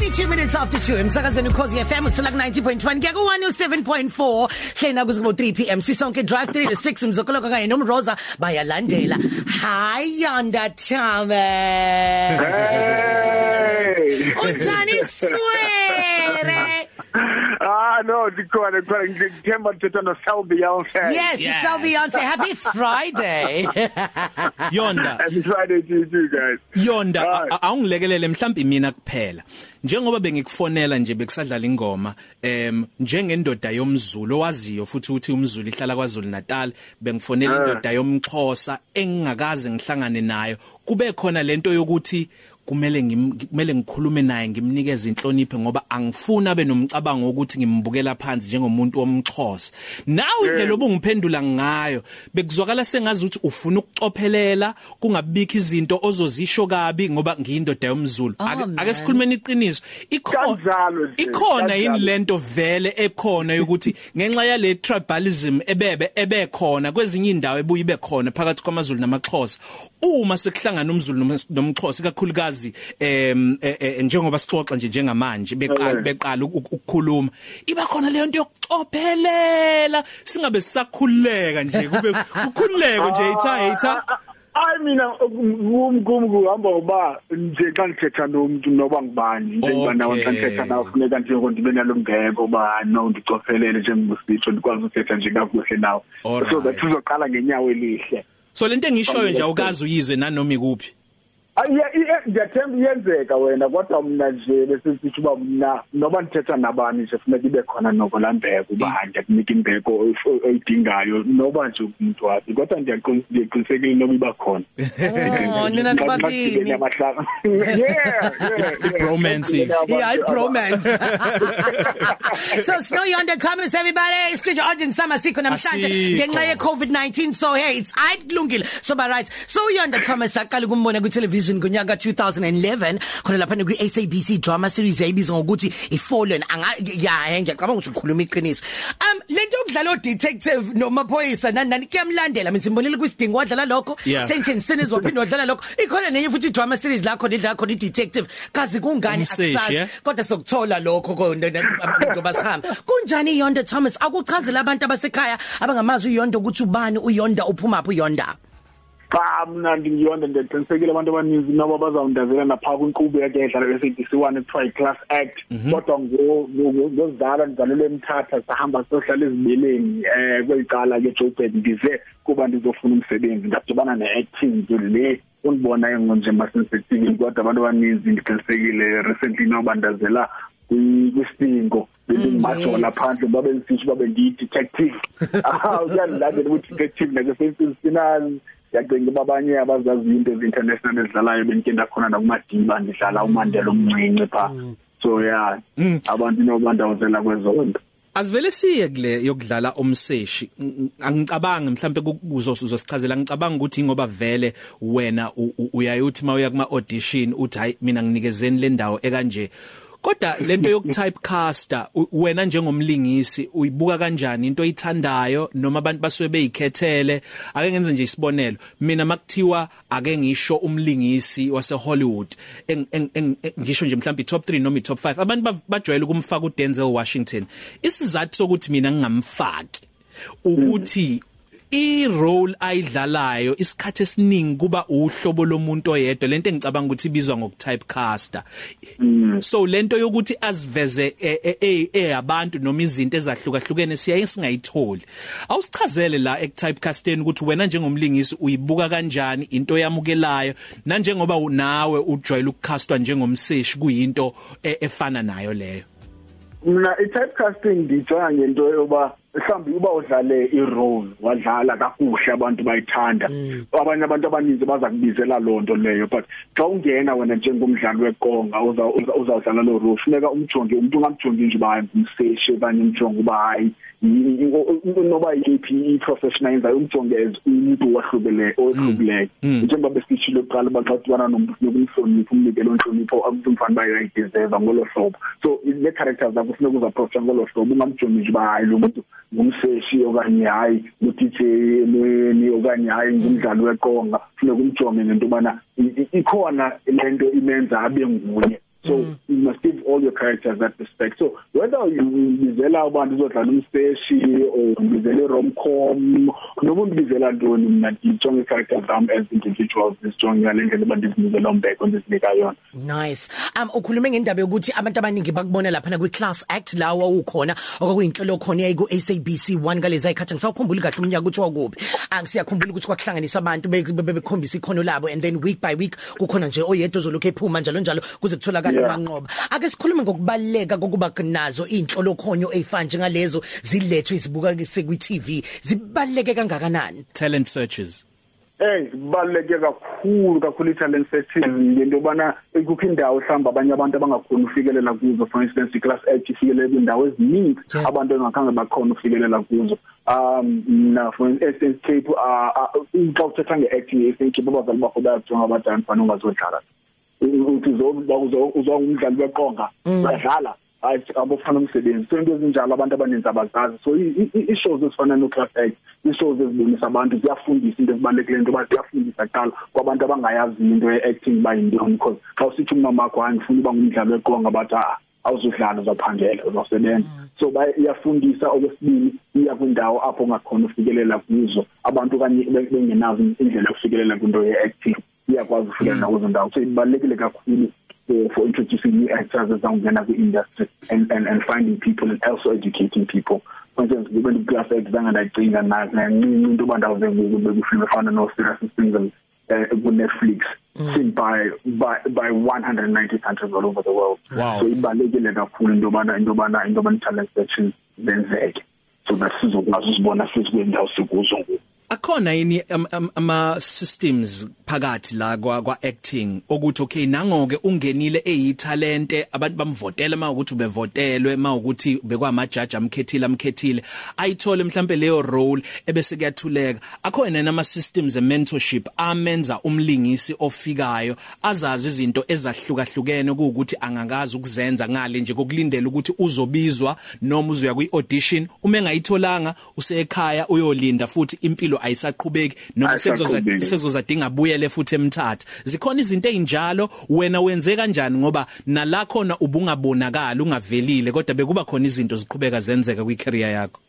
22 minutes after 2 emsakazweni ukhozi FM usula ku 90.1 kuya ku 107.4 hlena kuze ku 3 pm sisonke drive 3 to 6 mzokolo kanye nomroza bayalandela. Hi yonder chame Hey. unjani swere Ah no, dikhona khona ngithemba uthetha no Selby Beyonce. yes Yes. yeah. Beyonce happy friday Yonda Happy Friday to you guys. Yonda awungilekelele mhlawumbe mina kuphela njengoba bengikufonela nje bekusadlala ingoma em njengendoda yomZulu owaziyo futhi uthi umZulu ihlala kwaZulu Natal bengifonela indoda yomXhosa engingakaze ngihlangane nayo kube khona lento yokuthi kumele ngim- kumele ngikhulume naye ngimnikeze inhlonipho ngoba angifuna benomcabango ukuthi ngimbukela phansi njengomuntu womXhosa. Nawe indlela obungiphendula ngayo bekuzwakala sengazi ukuthi ufuna ukucophelela kungabikho izinto ozozisho kabi ngoba ngiyindoda yomZulu. Oh, ake sikhulumeni iqiniso ikhona ikhona yini lento vele ekhona yokuthi ngenxa yale tribalism ebebe ebekhona kwezinye indawo ebuye ibe khona phakathi kwamaZulu namaXhosa? Uma sekuhlangana umZulu nom- nomXhosa ikakhulukazi em eh, eh, njengoba sixoxa nje njengamanje beqala Eh. beqala uk- uk- ukukhuluma iba khona leyo nto yokucophelela singabe sisakhululeka nje kube kukhululeko nje itha hitha I mina kum kum kuhamba uba nje xa ngithetha nomuntu noba ngubani njengoba nawe Okay. xa ngithetha nawe kufuneka nje ukuthi ndibe nalo ngeko ba no ndicophelele njengobusitsho ndikwazi ukuthetha nje kakuhle nawe Alright. so that uzoqala ngenyawo elihle so lento engishoyo nje awukazi uyizwe nanoma ikuphi. Ngiyathemba iyenzeka wena kodwa mna nje bese sithi uba mna noba ndithetha nabani nje funeka ibe khona noko laa mbeko uba ndiyakunika imbeko oy- oyidingayo noba nje umuntu wapi kodwa ndiyaqin- ndiyaqinisekile noba iba khona oh nina Xa- xa nobabili sidibene abahlanga- Yeah, yeah, yeah. I-bromance. Xa sidibene Yeah, I abantu- bromance. so Snow Yonder Thomas everybody studio audience sama sikho namhlanje Asikho. ngenxa ye COVID-19 so hey it's I kulungile so but right so Yonder Thomas aqala ukumbona ku television ngonyaka 2011 khona lapha ku SABC drama series ebizwa ngokuthi iFallen. Anga ya ngiyacabanga ukuthi ukhuluma iqiniso. Um lento yokudlala odetective nomaphoyisa nani nani kuyamlandela. Mina simbonile kwisidingo wadlala lokho Yeah. sentence sinners waphinda wadlala lokho. Ikhona nenye futhi drama series la khona idlala khona idetective. Kazi kungani Umseshi, asazi yeah? kodwa sokuthola lokho abantu basihamba kunjani Yonda Thomas? Akuchazela abantu abasekhaya abangamazi uYonda ukuthi ubani uYonda uphuma phi uYonda? Cha mna ngiyonda ndiqinisekile abantu abaninzi noba bazawundazela napha kwinkqubo yakhe edlala kwi-SABC 1 ekuthiwa yi-class act. Kodwa ngo- ngo- ngozala ndizalelwe emthatha sahamba sohlala ezibeleni um kweli cala ke joburg. Ndize kuba ndizofuna umsebenzi ndadibana ne-acting nto le undibona nje masensetivini kodwa abantu abaninzi ndiqinisekile recently noba ndazela kwi- kwisingo bendimajola phandle babe ngisithi babe ndiyi-detective Ah, uyandilandela ukuthi-detective nakesensinsinani yacinga uba abanye abazazi into ezi-international ezidlalayo bendike ndakhona nakumadiba ndidlala umandela omncinci phaa so ya abantu inoba ndawuzela kwezo nto Asivele siye kule yokudlala umseshi Ng- ng- angicabangi mhlambe uzosichazela ngicabanga ukuthi ngoba vele wena u- u- uyayothi mawuya kuma audition uthi hayi mina nginikezeni le ndawo ekanje. Kodwa lento yokutypecaster u- wena njengomlingisi uyibuka kanjani? Into oyithandayo noma abantu basuke beyikhethele ake ngenze nje isibonelo. Mina makuthiwa ake ngisho umlingisi wase Hollywood eng- eng- eng- eng- ngisho nje mhlawumbe top 3 noma top 5 abantu ba- bajwayele ukumfaka uDenzel Washington. Isizathu sokuthi mina ngingamfaki ukuthi i role ayidlalayo isikhathi esiningi kuba uhlobo lomuntu oyedwa. Lento engicabanga ukuthi ibizwa ngokutypecaster so lento yokuthi aziveze eh, eh, eh, eh abantu noma izinto ezahlukahlukene siyaye singayitholi. Awusichazele la ekutypecasteni ukuthi wena njengomlingisi uyibuka kanjani into yamukelayo nanjengoba u- nawe ujwayele ukucastwa njengomseshi kuyinto eh, efana nayo leyo. Mna i-typecasting ndiyijonga ngento yoba mhlawumbi uba udlale i-role wadlala kakuhle abantu bayithanda. Abanye abantu abaninzi baza kubizela loo nto leyo but xa ungena wena njengomdlali weqonga uza- uza- uzawudlala loo role funeka umjonge umntu ungamjongi nje uba hayi ngumseshi okanye umjonge uba hayi yi- yi- o- noba yiphi i-profession ayenzayo umjonge as umntu wahlukileyo ohlukileyo njengoba besitshilo kuqala uba xa udibana nomntu funeka umhloniphe umnike loo ntlonipho umntu mfana uba uyayideserva ngolo hlobo. So nee-characters zakho funeka uzaprocha ngolo hlobo ungamjongi nje uba hayi lo muntu ngumseshi okanye hayi ngu-DJ emweni okanye hayi ngumdlali weqonga. Funeka umjonge ngento yobana i- i- ikhona le nto imenza abe nguye. So you must give all actors at the spec so whether ubizela abantu uzodlala umsteshi or ubizela romcom noma ubizela ntoni mina ngijonga characters zami as individuals ngijonga ngale ndlela bandizibizela umbeko ndizinika yona. Nice. Um ukhulume ngendaba yokuthi abantu abaningi bakubona lapha kwi class act lawo ukhona okwakuyinhlelo khona yayi ku SABC 1 galezi ayikhathi. Ngisawukhumbula kahle umnyaka ukuthi wakuphi angisiyakhumbula ukuthi kwakuhlanganisa abantu bekhombisa ikhono labo and then week by week kukhona nje oyedwa ozolokhu ephuma njalo njalo kuze kutholakala amanqoba ake sikhulume ngokubaleka kokuba nazo inhlolo khonyo ezifana njengalezo zilethwe izibuka kwi TV zibaleke kangakanani? Talent searches. Eh kubaleke kakhulu kakhulu talent searches ngento yobana kukho indawo mhlawumbe abanye abantu abangakhona ufikelela kuzo. For instance i-class act ifikele indawo eziningi abantu engakhange bakhona ufikelela kuzo. Um na for instance Cape xa uthetha nge-acting ye-Cape abazali bakho bayajonga abadala mfana ungazodlala uthi uzongumdlali weqonga. Badlala hayi abofana umsebenzi so into ezinjalo abantu abaninzi abazazi. So i-shows ezifana no-class act i-shows ezibonisa abantu ziyafundisa into ezibalulekile into yoba ziyafundisa kuqala kwabantu abangayazi into ye-acting uba yintoni. Because xa usithi umama wakho hayi ngifuna uba ngumdlali weqonga bathi awuzudlala uzaphangela uzosebenza. So bayafundisa okwesibili iya kwindawo apho ungakhona ufikelela kuzo. Abantu kanye bengenazo indlela yokufikelela kwinto ye-acting. Iyakwazi ufikelela kuzo ndawo. So ibalulekile kakhulu for, for introducing new actors ezangena kwi-industry and, and, and finding people and also educating people. For instance kube class act zangandayicinga nancinci into yoba ndawuze bekufilm efana no-serious single uh, ku-netflix. Mm. seen by by by 190 countries all over the world. Wow. so ibalekile kakhulu into yobana into yobana into yobana talent searches zenzeke. So that sizokwazi usibona futhi kwendawo sikuzo ngoku. Akhona yini ama systems phakathi la kwa kwa acting ukuthi okay nangoke ungenile eyithalente abantu bamvotela mawukuthi ubevotelwe mawukuthi bekwama judge amkhethile amkhethile. Ayithole mhlambe leyo role ebese kuyathuleka. Akhona nama systems e mentorship amenza umlingisi ofikayo azazi izinto ezahlukahlukene ukuthi angakazi ukuzenza ngale nje kokulindela ukuthi uzobizwa noma uzoya kwi audition uma engayitholanga usekhaya uyolinda futhi impilo ayisaqhubeki noma sezozadinga buyele futhi emthatha. Zikhona izinto ezinjalo wena wenze kanjani ngoba nalakhona ubungabonakala ungavelile kodwa bekuba khona izinto ziqhubeka zenzeka kwi career yakho.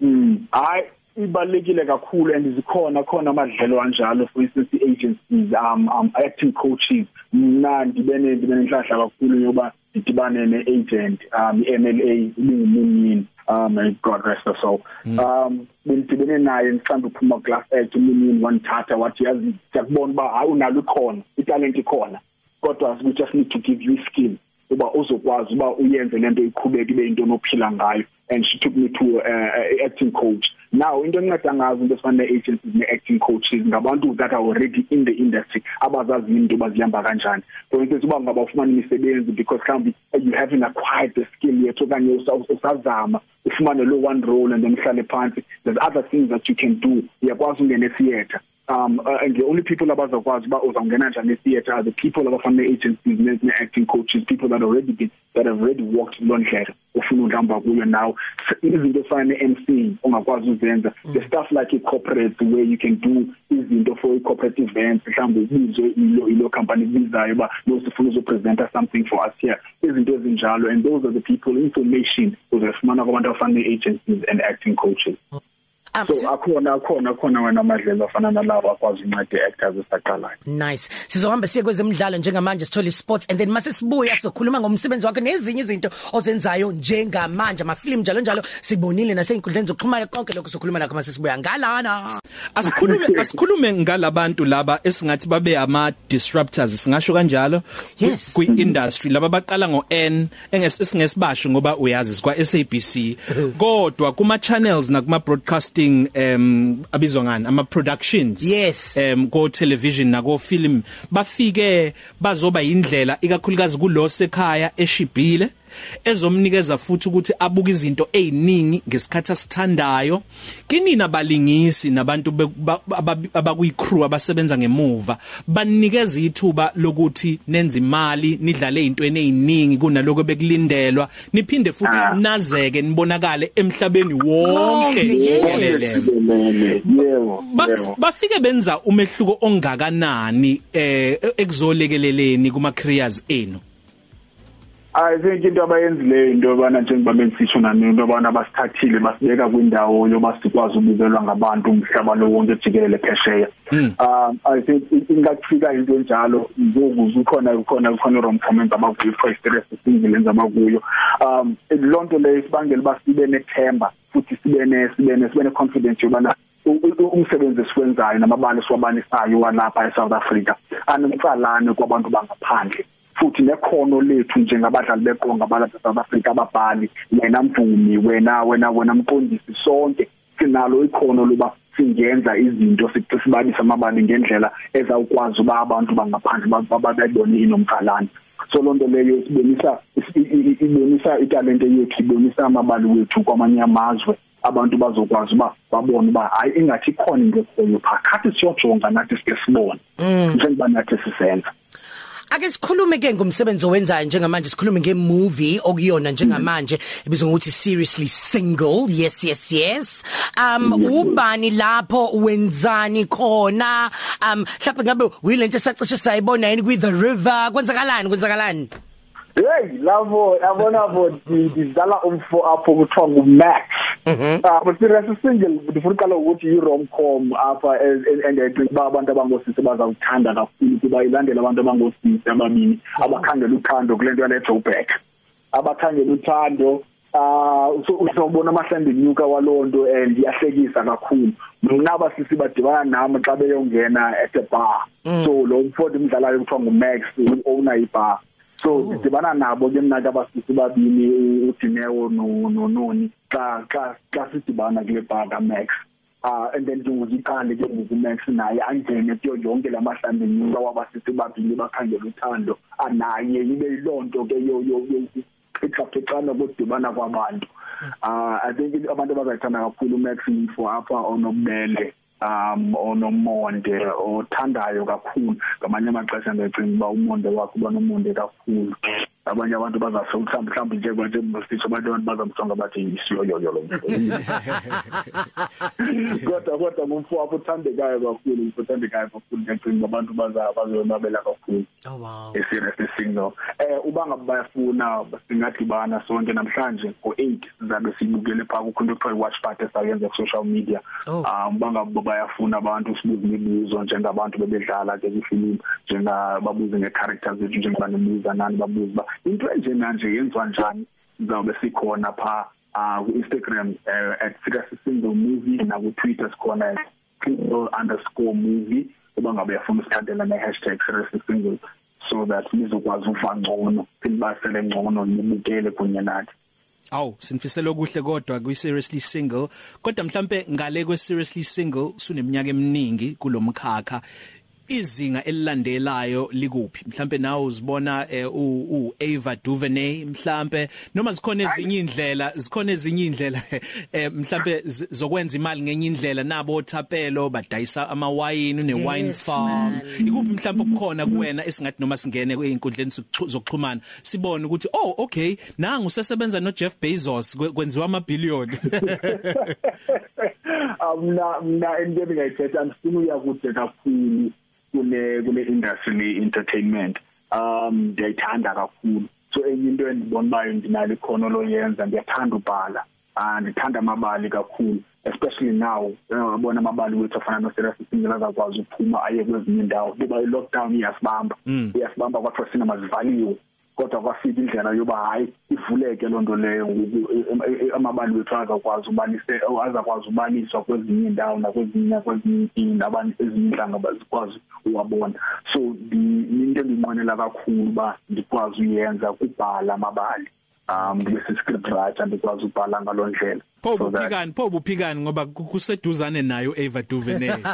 Mm hayi ibalekile kakhulu and zikhona khona amadlelo kanjalo for instance agencies um, um acting coaches. Mina ndibene ndibene inhlahla kakhulu yoba idibane neagent um iMLA ibingumini um may God rest her soul mm. um bendibene naye mhlawumbe uphuma class act umini wanithatha wathi yazi siyakubona uba hayi unalo ikhona italent ikhona kodwa we just need to give you skill uba uzokwazi uba uyenze lento iqhubeka ibe into onophila ngayo and she took me to uh, acting coach. Now into enceda ngazo into esifana ne-agencies ne-acting coaches ngabantu that are already in the industry abazazi into bazihamba kanjani. For instance uba ngaba ufumana imisebenzi because mhlawumbe you haven't acquired the skill yet okanye usazama ufumane lo one role and then uhlale phansi. There's other things that you can do. Uyakwazi ungena e-theater um uh, and the only people abazakwazi ba uzawungena njani e-theater are the people abafana ne-agencies ne-acting coaches people that already been that have already walked lo ndlela ufuna udlamba kuyo now. Izinto efana ne-MC ongakwazi uzenza. The stuff like i-corporate where you can do izinto for i-corporate events mhlawumbe ubizwe ilo ilo company bizayo ba lo sifuna uzopresenta something for us here. Izinto ezinjalo and those are the people information uzafumana kwabantu abafana ne-agencies and acting coaches. So akhona akhona akhona wena amadlelo afana nalawo akwazi uncede actors esaqalayo. Nice. Sizohamba siye kwezemidlalo njengamanje sithola sports and then mase sibuya sokhuluma ngomsebenzi wakhe nezinye izinto ozenzayo njengamanje. Amafilm njalo njalo sibonile nasey'inkundleni zokuxhumana konke lokho sokhuluma nakho mase sibuya ngalana. Asikhulume asikhulume ngalabantu laba esingathi babe ama disruptors singasho kanjalo? Yes. kwi industry laba baqala ngo N engesingesibasho ngoba uyazi sikwa SABC kodwa kuma channels nakuma broadcasting acting um abizwa ngani ama productions yes. um ko television nako film bafike bazoba indlela ikakhulukazi kulo sekhaya eshibhile. Ezomnikeza futhi ukuthi abuke izinto eziningi ngesikhathi asithandayo. Kini nabalingisi nabantu abakuyi crew abasebenza ngemuva. Banikeza ithuba lokuthi nenze imali nidlale izintweni eziningi kunaloko bekulindelwa. Niphinde futhi nazeke nibonakale emhlabeni wonke. Jikelele yebo. bafike benza umehluko ongakanani eh ekuzolekeleleni kuma careers enu? I think into abayenzileyo into yobana njengoba bensisho nani into yobana basithathile basibeka kwindawo yoba sikwazi ubukelwa ngabantu umhlaba lo wonke jikelele phesheya. Um I think ingakufika into enjalo. Ngokuze ukhona ukhona ukhona rom comments abakuyo for stress single enza bakuyo um lonto leyo sibangela basibe nethemba futhi sibe ne sibe ne sibe ne confidence yobana umsebenzi esiwenzayo namabali siwabanisayo walapha eSouth Africa anomtsalane kwabantu bangaphandle. Futhi nekhono lethu njengabadlali beqonga balapha South Africa ababhali yena mvumi wena wena wena mqondisi sonke sinalo ikhono loba singenza izinto sicisibabisa amabali ngendlela ezawukwazi uba abantu bangaphandle bababone inomqalane so lonto leyo isibonisa ibonisa italente yethu ibonisa amabali wethu kwamanye amazwe. Abantu bazokwazi uba babone uba hayi ingathi ikhona into ekhoyo pha khathi siyojonga nathi sike sibone. Njengoba nathi sisenza. Ake sikhulume ke ngomsebenzi owenzayo njengamanje sikhulume ngemovie okuyona njengamanje ibizwa ngokuthi seriously single. Yes yes yes. Um ubani lapho wenzani khona? Um mhlawumbe ngabe uyilento esacishe sayibona yini kwi the river? Kwenzakalani kwenzakalani? Hey lavo yabona bo didlala umfo apho kuthiwa nguMax. Ah but serious single ndifuna uqala ukuthi i romcom apha and I think ba abantu abangosisi bazawuthanda kakhulu kuba ilandela abantu abangosisi ababini abakhangela uthando kulento yale Joburg. Abakhangela uthando ah usubona amahlambi nyuka walonto and iyahlekisa kakhulu. Mina abasisi badibana nami xa beyongena at the bar. So lo mfowethu umdlalayo kuthiwa nguMax owner ibar so sidibana nabo ke mina abasisi babini uDinewo noNoni xa xa xa sidibana kule bar kaMax ah and then njengoziqale ke ngokuMax naye angene kuyo yonke lamahlambi nyuka wabasisi babini bakhangela uthando. Anaye ibe ilonto ke yo yo ixaphexana kodibana kwabantu. Ah i think abantu abazayithanda kakhulu uMax info apha onobele um onomonde othandayo kakhulu. Ngamanye amaxesha ngiyacinga uba umonde wakhe uba nomonde kakhulu. Abanye abantu bazase mhlawumbe mhlawumbe nje kwanje msitsho abantu abantu bazamjonga bathi isiyoyoyo lo mfo. Kodwa kodwa ngumfo wakhe uthandekayo kakhulu uthandekayo kakhulu ngiyacinga abantu baza bazonwabela kakhulu. Oh wow. Eserious single eh uba ngabe bayafuna singadibana sonke namhlanje ngo8 sizabe sibukele pha kukhona into kuthiwa watch party sayenza ku social media um bangabe bayafuna abantu sibuze imibuzo njengabantu bebedlala ke ifilimu njengababuze ngecharacters zethu njengoba nibuza nani babuze ba into enje manje yenziwa njani? Sizabe sikhona pha uh ku Instagram uh, at Serious Single Movie na ku Twitter sikhona @single_movie uba ngabe uyafuna usikhandela ne hashtag Serious Single so that nizokwazi ukuva ngcono sinibasele ngcono nibukele kunye nathi. Aw sinifisela okuhle kodwa kwi seriously single. Kodwa mhlambe ngale kwe seriously single suneminyaka eminingi kulomkhakha izinga elilandelayo likuphi? Mhlambe nawe uzibona u Ava DuVernay mhlambe noma zikhona ezinye indlela zikhona ezinye indlela mhlambe zokwenza imali ngenye indlela nabo othapelo badayisa amawayini ne wine farm. ikuphi mhlambe ukukhona kuwena esingathi noma singene einkundleni zokuxhumana sibone ukuthi oh okay nangu usesebenza no Jeff Bezos kwenziwa ama billion mina mina into engayithetha angifuni uyakude kakhulu. Kule kule industry le entertainment um ndiyayithanda kakhulu. So enye into endibona bayo ndinalo ikhono loyenza ndiyathanda ubhala. Ah ndithanda amabali kakhulu especially now uyabona amabali wethu afana no Serious Single azakwazi ukuphuma aye kwezinye indawo kuba i lockdown iyasibamba iyasibamba kwathiwa cinema zivaliwe. Kodwa kwafika indlela yoba hayi ivuleke lonto leyo amabali wethu azakwazi ubalise azakwazi ubaliswa kwezinye indawo nakwezinye kwezinye abantu ezinye inhlanga bazikwazi uwabona so into endinqwenela kakhulu ba ndikwazi uyenza kubhala amabali um bese script writer ndikwazi ukubhala ngalondlela pho buphikani pho buphikani ngoba kuseduzane nayo Ava DuVernay.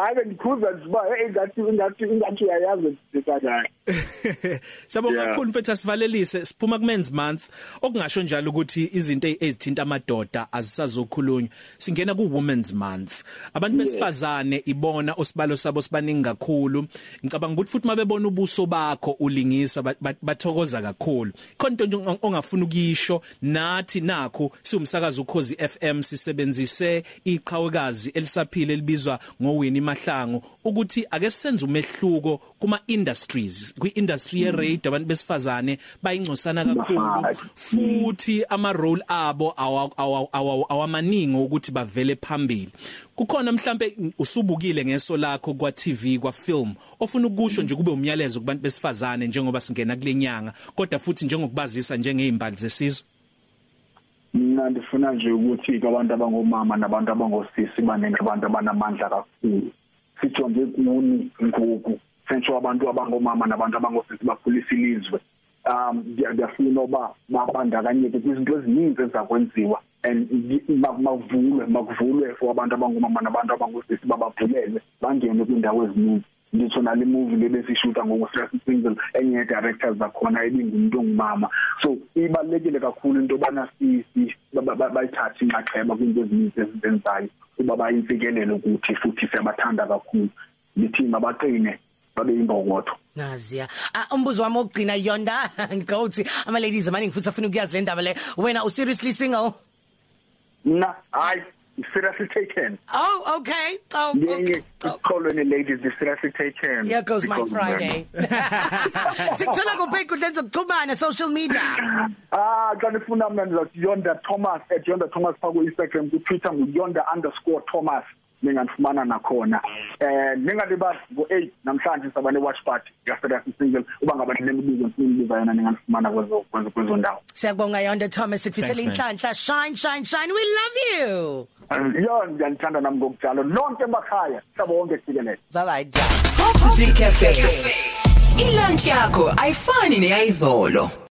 hayi ngikhuza nje ba engathi engathi engathi uyayazi kanjani Sabonga kakhulu mfethu asivalelise. Siphuma ku men's month. Okungasho njalo ukuthi izinto ezithinta amadoda azisazokhulunywa. Singena ku women's month. Abantu besifazane ibona osibalo sabo sibaningi kakhulu. Ngicabanga ukuthi futhi mabebona ubuso bakho ulingisa bathokoza kakhulu. Khona into ongafuna ukuyisho nathi nakho siwumsakazo ukhozi FM sisebenzise iqhawekazi elisaphile elibizwa ngo Winnie Mahlangu ukuthi ake senze umehluko kuma industries kwi-industry ye radio abantu besifazane bayingcosana kakhulu futhi ama role abo awamaningi ukuthi bavele phambili. Kukhona mhlambe usubukile ngeso lakho kwa TV kwa film ofuna ukusho nje kube umyalezo kubantu besifazane njengoba singena kulenyanga kodwa futhi njengokubazisa njengezimbali zesizwe. Mina ndifuna nje ukuthi abantu abangomama nabantu abangosisi baningi abantu abanamandla kakhulu. Sijonge kuni ngoku. Sentsho abantu abangomama nabantu abangosisi bakhulisa ilizwe. Um ngiyafuna oba babandakanyeke kwizinto ezininzi ezakwenziwa and makuvulwe makuvulwe for abantu abangomama nabantu abangosisi babavulelwe bangene kwindawo ezininzi. Ngitsho nale movie lebesishuta ngokustress single enye directors zakhona ebingumuntu ongumama. So ibalekile kakhulu into bana si bayithatha inxaxheba kwinto ezininzi ezizenzayo kuba bayimfikelelo ukuthi futhi siyabathanda kakhulu. Lithi mabaqine babe imbokotho Naziya. Uh, umbuzo wami ogcina yonda ngicauthi ama ladies amaningi futhi afuna ukuyazi le ndaba le. Wena u seriously single? Na, hayi seriously taken. Oh, okay. Oh, okay. Colony ladies is seriously taken. Here goes my Friday. Sikuthola kuphi kudlenza zokuxhumana social media? Ah, kana funa mina ngizothi Yonda Thomas @Yonda Thomas phako Instagram ku Twitter ngu_Yonda_Thomas ningafumana nakhona. Eh ningalibali ngo8 namhlanje sabane watch party yasela single uba ngabani lemibuzo sinibiza yona ningafumana kwezo kwezo kwezo ndawo. Siyabonga Yonda Thomas sikufisela inhlanhla. Shine shine shine. We love you. Yo ngiyanthanda nami ngokunjalo. Lonke emakhaya sabo wonke jikelele. Bye bye Top City Cafe. Ilunch yakho ayifani neyizolo